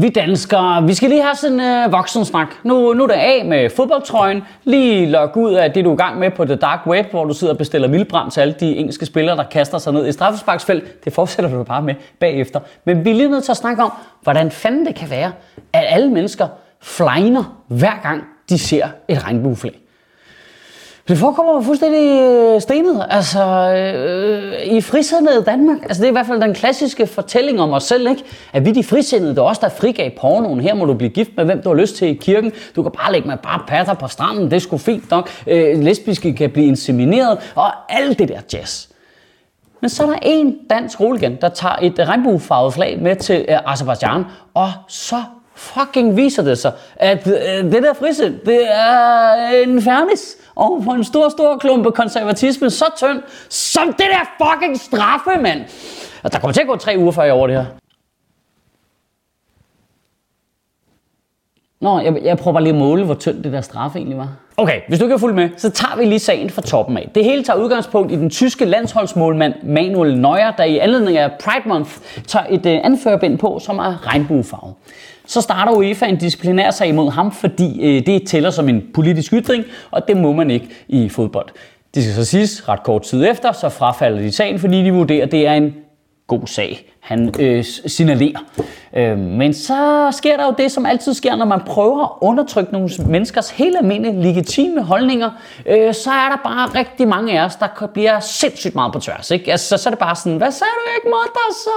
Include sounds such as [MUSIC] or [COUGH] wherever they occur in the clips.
Vi danskere, vi skal lige have sådan en øh, voksensnak. Nu, nu er det af med fodboldtrøjen. Lige log ud af det, du er i gang med på The Dark Web, hvor du sidder og bestiller vildbrand til alle de engelske spillere, der kaster sig ned i straffesparksfelt. Det fortsætter du bare med bagefter. Men vi er lige nødt til at snakke om, hvordan fanden det kan være, at alle mennesker flyner hver gang de ser et regnbueflag. Det forekommer jo fuldstændig øh, stenet, altså øh, i frisindede Danmark. Altså det er i hvert fald den klassiske fortælling om os selv, ikke? At vi de frisindede, det er os, der frigav pornoen. Her må du blive gift med, hvem du har lyst til i kirken. Du kan bare lægge med bare patter på stranden, det er sgu fint nok. Øh, lesbiske kan blive insemineret, og alt det der jazz. Men så er der en dansk roligan, der tager et regnbuefarvet flag med til øh, Azerbaijan, og så fucking viser det sig, at øh, det der frisind, det er en fernis oven på en stor, stor klumpe konservatisme, så tynd, som det der fucking straffe, mand. Og der kommer til at gå tre uger, før jeg over det her. Nå, jeg, jeg prøver bare lige at måle, hvor tyndt det der straffe egentlig var. Okay, hvis du ikke følge med, så tager vi lige sagen fra toppen af. Det hele tager udgangspunkt i den tyske landsholdsmålmand Manuel Neuer, der i anledning af Pride Month tager et øh, anførbind på, som er regnbuefarvet. Så starter UEFA en disciplinær sag imod ham, fordi øh, det tæller som en politisk ytring, og det må man ikke i fodbold. Det skal så siges ret kort tid efter, så frafalder de sagen, fordi de vurderer, at det er en god sag, han øh, signalerer. Øh, men så sker der jo det, som altid sker, når man prøver at undertrykke nogle menneskers helt almindelige legitime holdninger, øh, så er der bare rigtig mange af os, der bliver sindssygt meget på tværs. Ikke? Altså, så er det bare sådan, hvad sagde du ikke, mutter, så...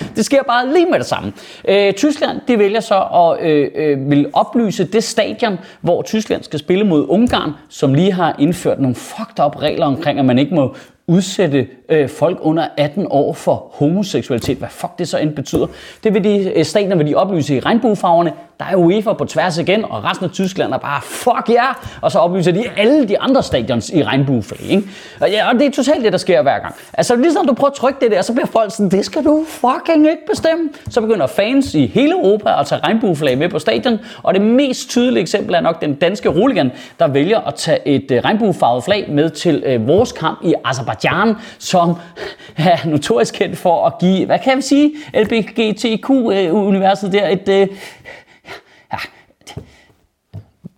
Øh, det sker bare lige med det samme. Øh, Tyskland, de vælger så at øh, øh, vil oplyse det stadion, hvor Tyskland skal spille mod Ungarn, som lige har indført nogle fucked up regler omkring, at man ikke må udsætte øh, folk under 18 år for homoseksualitet. Hvad fuck det så end betyder. Det vil de øh, stater vil de oplyse i regnbuefarverne. Der er UEFA på tværs igen, og resten af Tyskland er bare fuck ja, yeah! og så oplyser de alle de andre stadions i regnbueflag. Ikke? Og, ja, og det er totalt det, der sker hver gang. Altså ligesom du prøver at trykke det der, så bliver folk sådan, det skal du fucking ikke bestemme. Så begynder fans i hele Europa at tage regnbueflag med på stadion, og det mest tydelige eksempel er nok den danske roligan, der vælger at tage et øh, regnbuefarvet flag med til øh, vores kamp i Azerbaijan, som er notorisk kendt for at give, hvad kan vi sige, LBGTQ-universet øh, der, et, øh,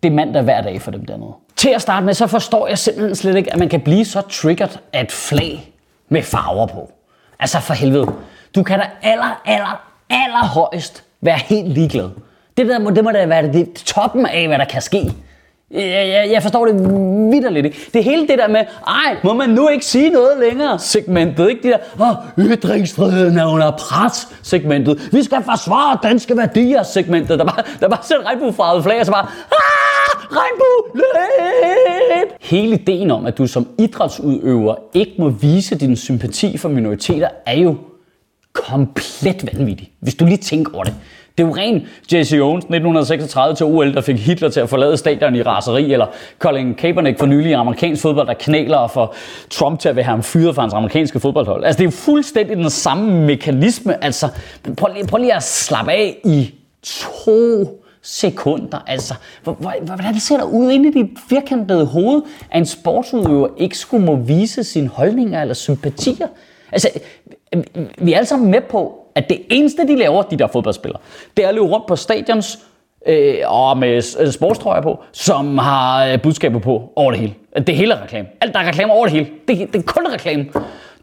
det er mandag hver dag for dem dernede. Til at starte med, så forstår jeg simpelthen slet ikke, at man kan blive så triggered af et flag med farver på. Altså for helvede. Du kan da aller, aller, aller højst være helt ligeglad. Det der må, det må da være det, det toppen af, hvad der kan ske. Jeg, jeg, jeg forstår det vidderligt ikke. Det hele det der med, ej, må man nu ikke sige noget længere, segmentet, ikke? De der, åh, ytringsfriheden er under pres, segmentet. Vi skal forsvare danske værdier, segmentet. Der var, der bare sætter regnbuefarvet flag, og så bare, ah, regnbue, løb! Hele ideen om, at du som idrætsudøver ikke må vise din sympati for minoriteter, er jo komplet vanvittig, hvis du lige tænker over det. Det er jo ren Jesse Owens 1936 til OL, der fik Hitler til at forlade stadion i raseri, eller Colin Kaepernick for nylig i amerikansk fodbold, der knæler og får Trump til at være ham fyret fra hans amerikanske fodboldhold. Altså det er jo fuldstændig den samme mekanisme. Altså prøv lige, prøv lige at slappe af i to sekunder. Altså, hvordan ser det ud inde i dit firkantede hoved, at en sportsudøver ikke skulle må vise sine holdninger eller sympatier? Altså, vi er alle sammen med på, at det eneste, de laver, de der fodboldspillere, det er at løbe rundt på stadions øh, og med øh, sportstrøjer på, som har øh, budskaber på over det hele. Det hele er reklame. Alt der er reklame over det hele. Det, det er kun reklame.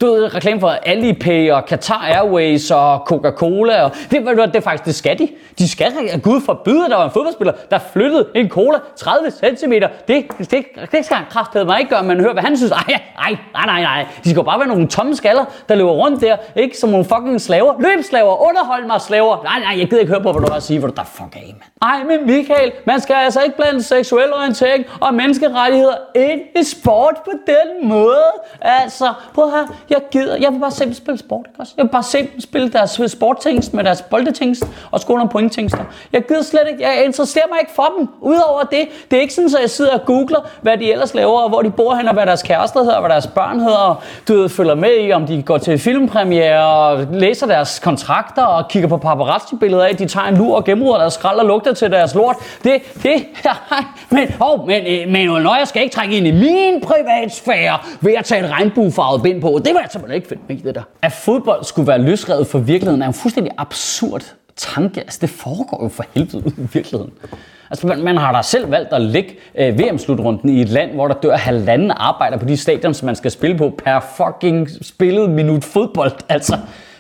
Du ved, reklame for Alipay og Qatar Airways og Coca-Cola. Og det, det, det er faktisk, det skal de. De skal, Gud forbyde, der var en fodboldspiller, der flyttede en cola 30 cm. Det, det, det, det skal kraftedeme mig ikke gøre, man hører, hvad han synes. Ej, ej, nej, nej, nej. De skal bare være nogle tomme skaller, der løber rundt der, ikke som nogle fucking slaver. Løbslaver, underhold mig slaver. Nej, nej, jeg gider ikke høre på, hvad du har at sige, hvor du der fuck af, mand. Ej, men Michael, man skal altså ikke blande seksuel orientering og menneskerettigheder ind i sport på den måde. Altså, prøv her, jeg gider, jeg vil bare se dem spille sport, ikke også? Jeg vil bare se dem spille deres sporttingst med deres boldetingst og skole pointtingster. Jeg gider slet ikke, jeg interesserer mig ikke for dem. Udover det, det er ikke sådan, at jeg sidder og googler, hvad de ellers laver, og hvor de bor hen, og hvad deres kærester hedder, og hvad deres børn hedder, og du ved, følger med i, om de går til filmpremiere, og læser deres kontrakter, og kigger på paparazzi-billeder af, de tager en lur og gennemruder deres skrald og lugter til deres lort. Det, det, [LAUGHS] men, oh, men, men, men når jeg skal ikke trække ind i min privatsfære ved at tage et regnbuefarvet bind på. Det var jeg simpelthen ikke fedt med det der. At fodbold skulle være løsrevet fra virkeligheden er en fuldstændig absurd tanke. Altså, det foregår jo for helvede i virkeligheden. Altså, man, man har da selv valgt at lægge øh, VM-slutrunden i et land, hvor der dør halvanden arbejder på de stadion, som man skal spille på per fucking spillet minut fodbold. Altså,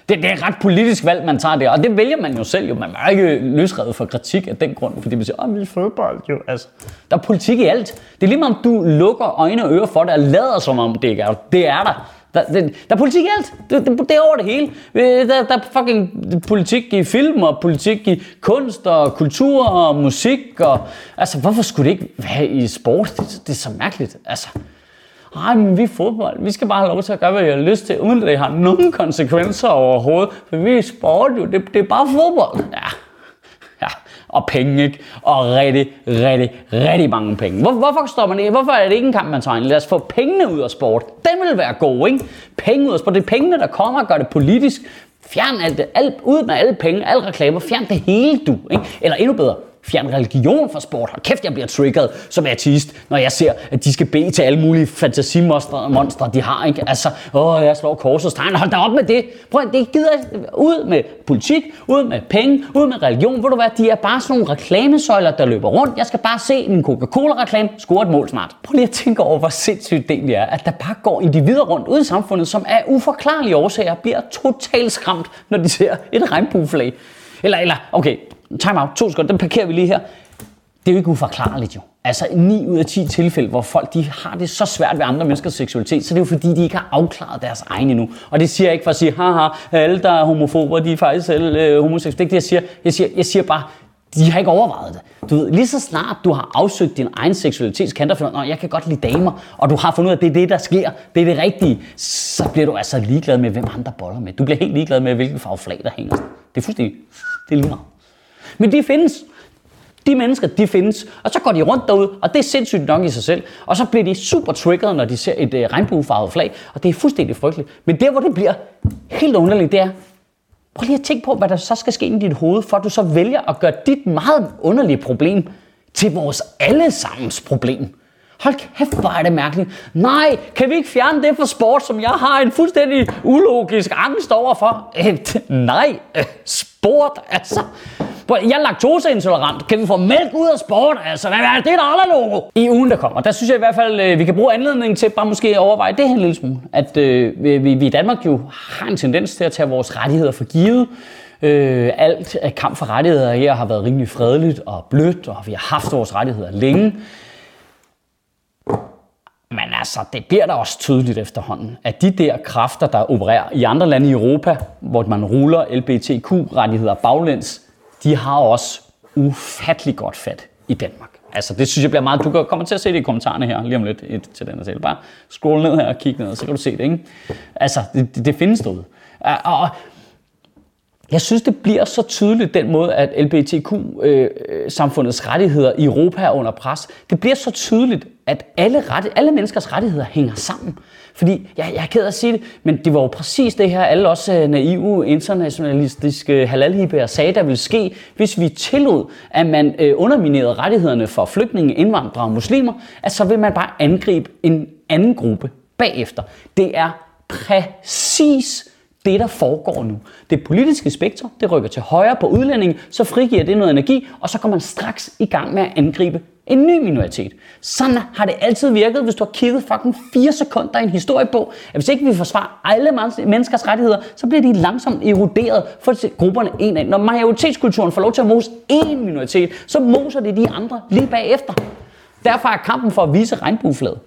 det, det er et ret politisk valg, man tager der, og det vælger man jo selv jo. Man er ikke løsrevet for kritik af den grund, fordi man siger, åh, vi er fodbold jo. Altså, der er politik i alt. Det er lige meget, om du lukker øjne og ører for det og lader som om det ikke er Det er der. Der, der, der er politik i alt. Det, det, det er over det hele. Der, der er fucking politik i film, og politik i kunst, og kultur, og musik. Og, altså, hvorfor skulle det ikke være i sport? Det, det er så mærkeligt. Altså, ej, men vi er fodbold. Vi skal bare have lov til at gøre, hvad vi har lyst til, uden at det har nogen konsekvenser overhovedet. For vi er sport jo. Det, det er bare fodbold. Ja. Og penge, ikke? Og rigtig, rigtig, rigtig mange penge. Hvor, hvorfor står man ikke? Hvorfor er det ikke en kamp, man tager ind? Lad os få pengene ud af sport. Den vil være god, ikke? Penge ud af sport. Det er pengene, der kommer og gør det politisk. Fjern alt det. Alt, ud med alle penge, alle reklamer. Fjern det hele, du. Ikke? Eller endnu bedre fjern religion fra sport. Hold kæft, jeg bliver triggeret som artist, når jeg ser, at de skal bede til alle mulige fantasimonstre, de har. Ikke? Altså, åh, jeg slår korsets tegn. Hold da op med det. Prøv, det gider ud med politik, ud med penge, ud med religion. Ved du hvad, de er bare sådan nogle reklamesøjler, der løber rundt. Jeg skal bare se en Coca-Cola-reklame, score et mål snart. Prøv lige at tænke over, hvor sindssygt det egentlig er, at der bare går individer rundt ude i samfundet, som af uforklarlige årsager bliver totalt skræmt, når de ser et regnbueflag. Eller, eller, okay, time out, to sekunder, den parkerer vi lige her. Det er jo ikke uforklarligt jo. Altså 9 ud af 10 tilfælde, hvor folk de har det så svært ved andre menneskers seksualitet, så det er jo fordi, de ikke har afklaret deres egen endnu. Og det siger jeg ikke for at sige, haha, alle der er homofober, de er faktisk selv øh, homoseksuelle. Det er ikke det, jeg siger. Jeg siger, jeg siger bare, de har ikke overvejet det. Du ved, lige så snart du har afsøgt din egen seksualitet, kan du finde, at jeg kan godt lide damer, og du har fundet ud af, at det er det, der sker, det er det rigtige, så bliver du altså ligeglad med, hvem andre boller med. Du bliver helt ligeglad med, hvilken farve flag, der hænger. Det er fuldstændig, det er lige meget. Men de findes. De mennesker, de findes. Og så går de rundt derude, og det er sindssygt nok i sig selv. Og så bliver de super triggered, når de ser et øh, regnbuefarvet flag. Og det er fuldstændig frygteligt. Men der, hvor det bliver helt underligt, det er, prøv lige at tænke på, hvad der så skal ske i dit hoved, for at du så vælger at gøre dit meget underlige problem til vores allesammens problem. Hold kæft, hvor er det mærkeligt. Nej, kan vi ikke fjerne det for sport, som jeg har en fuldstændig ulogisk angst overfor? Øh, nej, øh, [LAUGHS] sport, altså. Jeg er laktoseintolerant. Kan vi få mælk ud af sport? Altså, hvad er det, der er logo? I ugen, der kommer, der synes jeg i hvert fald, øh, vi kan bruge anledningen til bare måske at overveje det her en lille smule. At øh, vi, vi i Danmark jo har en tendens til at tage vores rettigheder for givet. Øh, alt kamp for rettigheder her har været rimelig fredeligt og blødt, og vi har haft vores rettigheder længe. Men altså, det bliver da også tydeligt efterhånden, at de der kræfter, der opererer i andre lande i Europa, hvor man ruller LBTQ-rettigheder baglæns, de har også ufattelig godt fat i Danmark. Altså, det synes jeg bliver meget... Du kommer til at se det i kommentarerne her lige om lidt et, til den her tale. Bare scroll ned her og kig ned, så kan du se det, ikke? Altså, det, det, findes derude. Og jeg synes, det bliver så tydeligt den måde, at LBTQ-samfundets øh, rettigheder i Europa er under pres. Det bliver så tydeligt, at alle, rette, alle menneskers rettigheder hænger sammen. Fordi, jeg, jeg er ked af at sige det, men det var jo præcis det her, alle også øh, naive, internationalistiske halalhibber sagde, der ville ske, hvis vi tillod, at man øh, underminerede rettighederne for flygtninge, indvandrere og muslimer, at så vil man bare angribe en anden gruppe bagefter. Det er præcis det, der foregår nu. Det politiske spektrum, det rykker til højre på udlændinge, så frigiver det noget energi, og så går man straks i gang med at angribe en ny minoritet. Sådan har det altid virket, hvis du har kigget fucking 4 sekunder i en historiebog, at hvis ikke vi forsvarer alle menneskers rettigheder, så bliver de langsomt eroderet for grupperne en af. Når majoritetskulturen får lov til at mose én minoritet, så moser det de andre lige bagefter. Derfor er kampen for at vise regnbueflaget.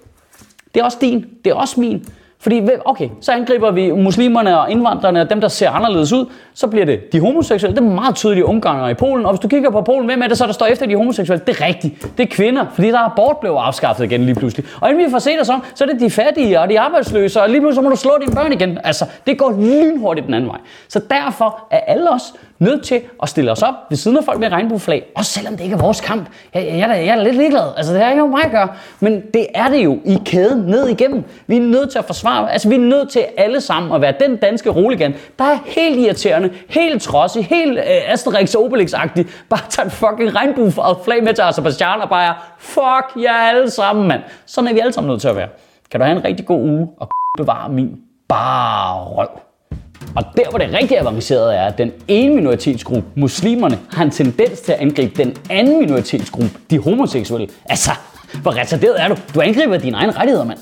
Det er også din, det er også min. Fordi, okay, så angriber vi muslimerne og indvandrerne og dem, der ser anderledes ud. Så bliver det de homoseksuelle. Det er meget tydeligt i Ungarn og i Polen. Og hvis du kigger på Polen, hvem er det så, der står efter de homoseksuelle? Det er rigtigt. Det er kvinder, fordi der er abort blevet afskaffet igen lige pludselig. Og inden vi får set os om, så er det de fattige og de arbejdsløse, og lige pludselig så må du slå dine børn igen. Altså, det går lynhurtigt den anden vej. Så derfor er alle os nødt til at stille os op ved siden af folk med regnbueflag, også selvom det ikke er vores kamp. Jeg, jeg, jeg, jeg er lidt ligeglad. Altså, det har ikke mig at gøre. Men det er det jo i kæden ned igennem. Vi er nødt til at forsvare. Altså, vi er nødt til alle sammen at være den danske roligan, der er helt irriterende, helt trodsig, helt øh, Asterix Obelix-agtig. Bare tager en fucking regnbuefarvet flag med til Azerbaijan og bare fuck jer alle sammen, mand. Sådan er vi alle sammen nødt til at være. Kan du have en rigtig god uge og bevare min bare røv. Og der, hvor det rigtig avanceret er, at den ene minoritetsgruppe, muslimerne, har en tendens til at angribe den anden minoritetsgruppe, de homoseksuelle. Altså, hvor retarderet er du? Du angriber dine egne rettigheder, mand.